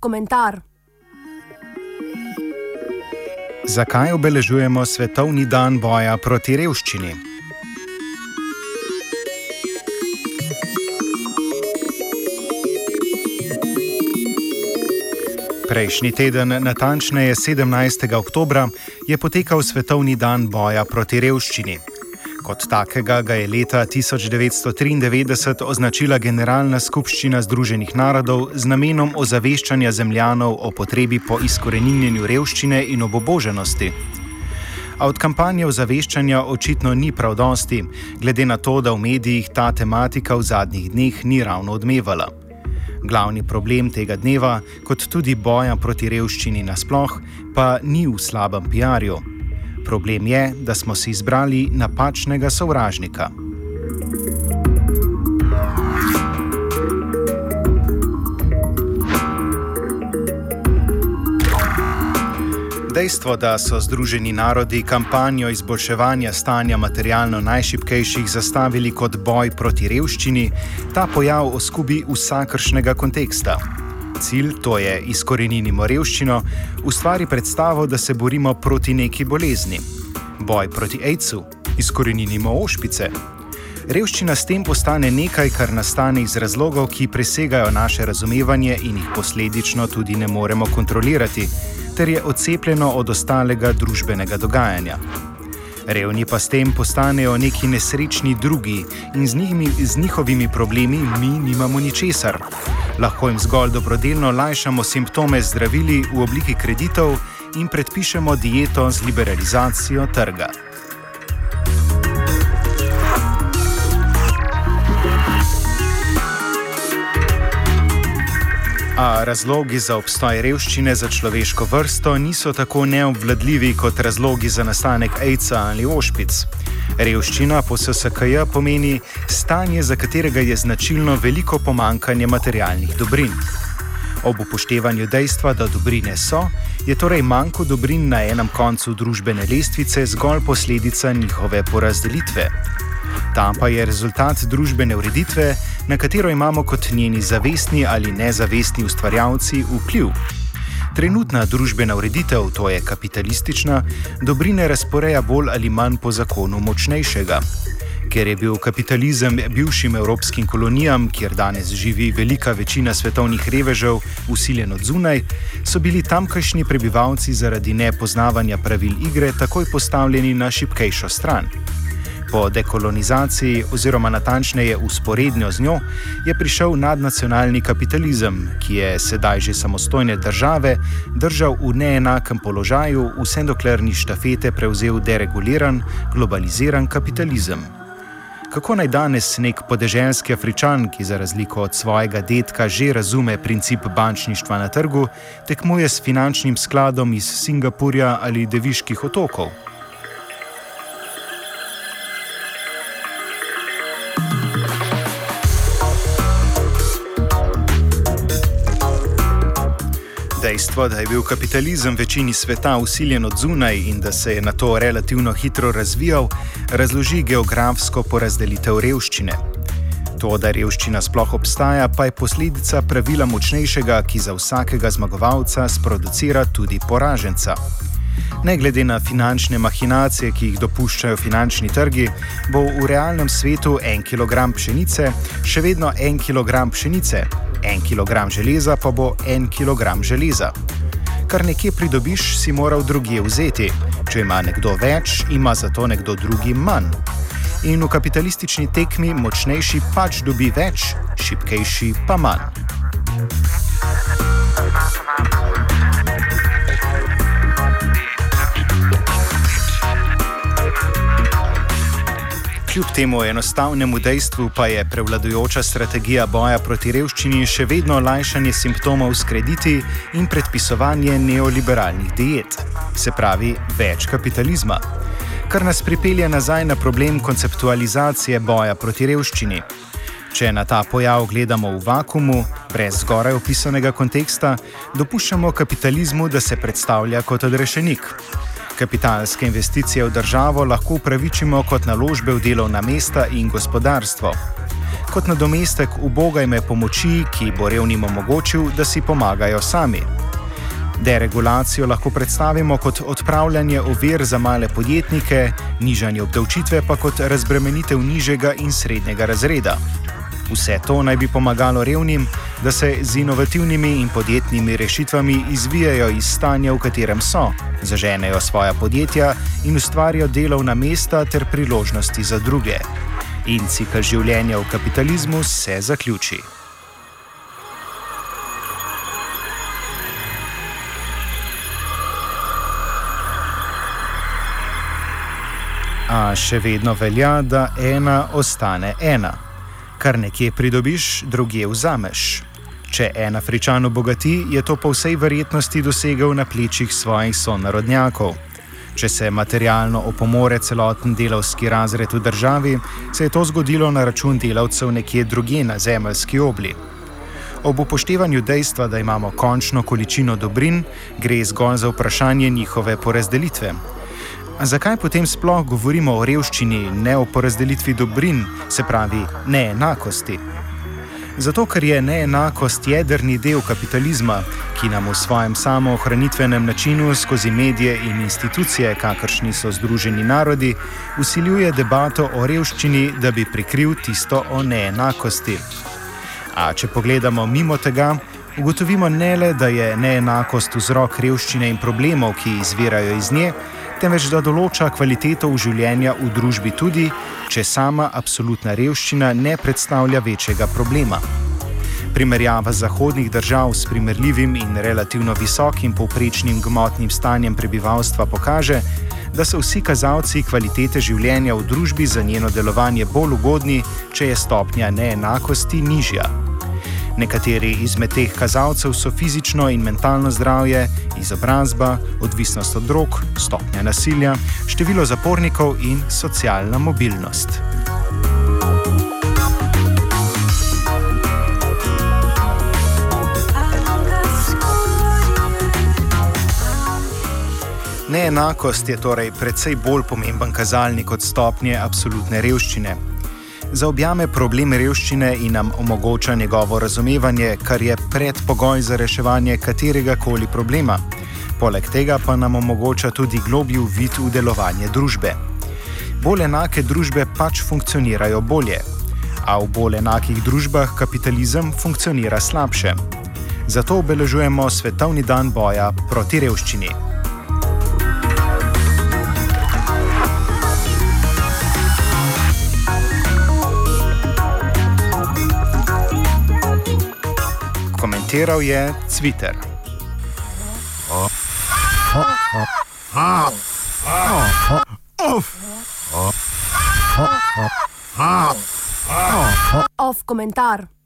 komentar. Zakaj obeležujemo svetovni dan boja proti revščini? Prejšnji teden, natančneje 17. oktober, je potekal svetovni dan boja proti revščini. Kot takega ga je leta 1993 označila Generalna skupščina Združenih narodov z namenom ozaveščanja zemljanov o potrebi po izkoreninjenju revščine in oboboženosti. A od kampanje ozaveščanja očitno ni prav dosti, glede na to, da v medijih ta tematika v zadnjih dneh ni ravno odmevala. Glavni problem tega dneva, kot tudi boja proti revščini nasploh, pa ni v slabem PR-ju. Problem je, da smo si izbrali napačnega sovražnika. Dejstvo, da so Združeni narodi kampanjo izboljševanja stanja materialno najšipkejših zastavili kot boj proti revščini, ta pojav oskubi vsakršnega konteksta. Cilj, to je izkoreninimo revščino, ustvari predstavo, da se borimo proti neki bolezni. Boj proti AIDS-u, izkoreninimo ošpice. Revščina s tem postane nekaj, kar nastane iz razlogov, ki presegajo naše razumevanje in jih posledično tudi ne moremo kontrolirati ter je odcepljeno od ostalega družbenega dogajanja. Revni pa s tem postanejo neki nesrečni drugi in z, njimi, z njihovimi problemi mi nimamo ničesar. Lahko jim zgolj dobrodelno lajšamo simptome zdravili v obliki kreditov in predpišemo dieto z liberalizacijo trga. A razlogi za obstoj revščine za človeško vrsto niso tako neobvladljivi kot razlogi za nastanek AIDS-a ali ošpic. Revščina po SSKJ pomeni stanje, za katerega je značilno veliko pomankanje materialnih dobrin. Ob upoštevanju dejstva, da dobrine so, je torej manjko dobrin na enem koncu družbene lestvice zgolj posledica njihove porazdelitve. Ta pa je rezultat družbene ureditve, na katero imamo kot njeni zavestni ali nezavestni ustvarjalci vpliv. Trenutna družbena ureditev, to je kapitalistična, dobrine razporeja bolj ali manj po zakonu močnejšega. Ker je bil kapitalizem bivšim evropskim kolonijam, kjer danes živi velika večina svetovnih revežev, usiljen od zunaj, so bili tamkajšnji prebivalci zaradi nepoznavanja pravil igre takoj postavljeni na šipkejšo stran. Po dekolonizaciji, oziroma natančneje usporednjo z njo, je prišel nadnacionalni kapitalizem, ki je sedaj že samostojne države držal v neenakem položaju, vse dokler ni štafete prevzel dereguliran, globaliziran kapitalizem. Kako naj danes nek podeželski Afričan, ki za razliko od svojega dedka že razume princip bančništva na trgu, tekmuje s finančnim skladom iz Singapurja ali Deviških otokov? Dejstvo, da je bil kapitalizem večini sveta usiljen od zunaj in da se je na to relativno hitro razvijal, razloži geografsko porazdelitev revščine. To, da revščina sploh obstaja, pa je posledica pravila močnejšega, ki za vsakega zmagovalca sproducira tudi poraženca. Ne glede na finančne mahinacije, ki jih dopuščajo finančni trgi, bo v realnem svetu en kilogram pšenice še vedno en kilogram pšenice, en kilogram železa pa bo en kilogram železa. Kar nekje pridobiš, si moral drugje vzeti. Če ima nekdo več, ima zato nekdo drugi manj. In v kapitalistični tekmi močnejši pač dobi več, šipkejši pa manj. Kljub temu enostavnemu dejstvu pa je prevladujoča strategija boja proti revščini še vedno lajšanje simptomov s krediti in predpisovanje neoliberalnih diet, se pravi več kapitalizma, kar nas pripelje nazaj na problem konceptualizacije boja proti revščini. Če na ta pojav gledamo v vakumu, brez zgoraj opisanega konteksta, dopuščamo kapitalizmu, da se predstavlja kot odrešenik. Kapitalske investicije v državo lahko upravičimo kot naložbe v delovna mesta in gospodarstvo. kot nadomestek ubogajme pomoči, ki bo revnim omogočil, da si pomagajo sami. Deregulacijo lahko predstavimo kot odpravljanje ovir za male podjetnike, nižanje obdavčitve pa kot razbremenitev nižjega in srednjega razreda. Vse to naj bi pomagalo revnim, da se z inovativnimi in podjetnimi rešitvami izvijajo iz stanja, v katerem so, zaženejo svoja podjetja in ustvarijo delovna mesta ter priložnosti za druge. In cikl življenja v kapitalizmu se zaključi. A še vedno velja, da ena ostane ena kar nekje pridobiš, druge vzameš. Če en Afričan obogati, je to po vsej verjetnosti dosegel na plečih svojih sonarodnjakov. Če se materialno opomore celoten delavski razred v državi, se je to zgodilo na račun delavcev nekje druge na zemeljski obli. Ob upoštevanju dejstva, da imamo končno količino dobrin, gre zgolj za vprašanje njihove porazdelitve. Zakaj potem sploh govorimo o revščini, ne o porazdelitvi dobrin, se pravi neenakosti? Zato, ker je neenakost jedrni del kapitalizma, ki nam v svojem samoohranitvenem načinu skozi medije in institucije, kakršni so Združeni narodi, usiljuje debato o revščini, da bi prikril tisto o neenakosti. A če pogledamo mimo tega, ugotovimo ne le, da je neenakost vzrok revščine in problemov, ki izvirajo iz nje, temveč da določa kvaliteto življenja v družbi tudi, če sama absolutna revščina ne predstavlja večjega problema. Primerjava zahodnih držav s primerljivim in relativno visokim povprečnim gmotnim stanjem prebivalstva pokaže, da so vsi kazalci kvalitete življenja v družbi za njeno delovanje bolj ugodni, če je stopnja neenakosti nižja. Nekateri izmed teh kazalcev so fizično in mentalno zdravje, izobrazba, odvisnost od drog, stopnja nasilja, število zapornikov in socialna mobilnost. Neenakost je torej precej bolj pomemben kazalnik od stopnje absolutne revščine zaobjame problem revščine in nam omogoča njegovo razumevanje, kar je predpogoj za reševanje katerega koli problema. Poleg tega pa nam omogoča tudi globji vid v delovanje družbe. Bolj enake družbe pač funkcionirajo bolje, a v bolj enakih družbah kapitalizem funkcionira slabše. Zato obeležujemo Svetovni dan boja proti revščini. Komentiral je Twitter. Off komentar.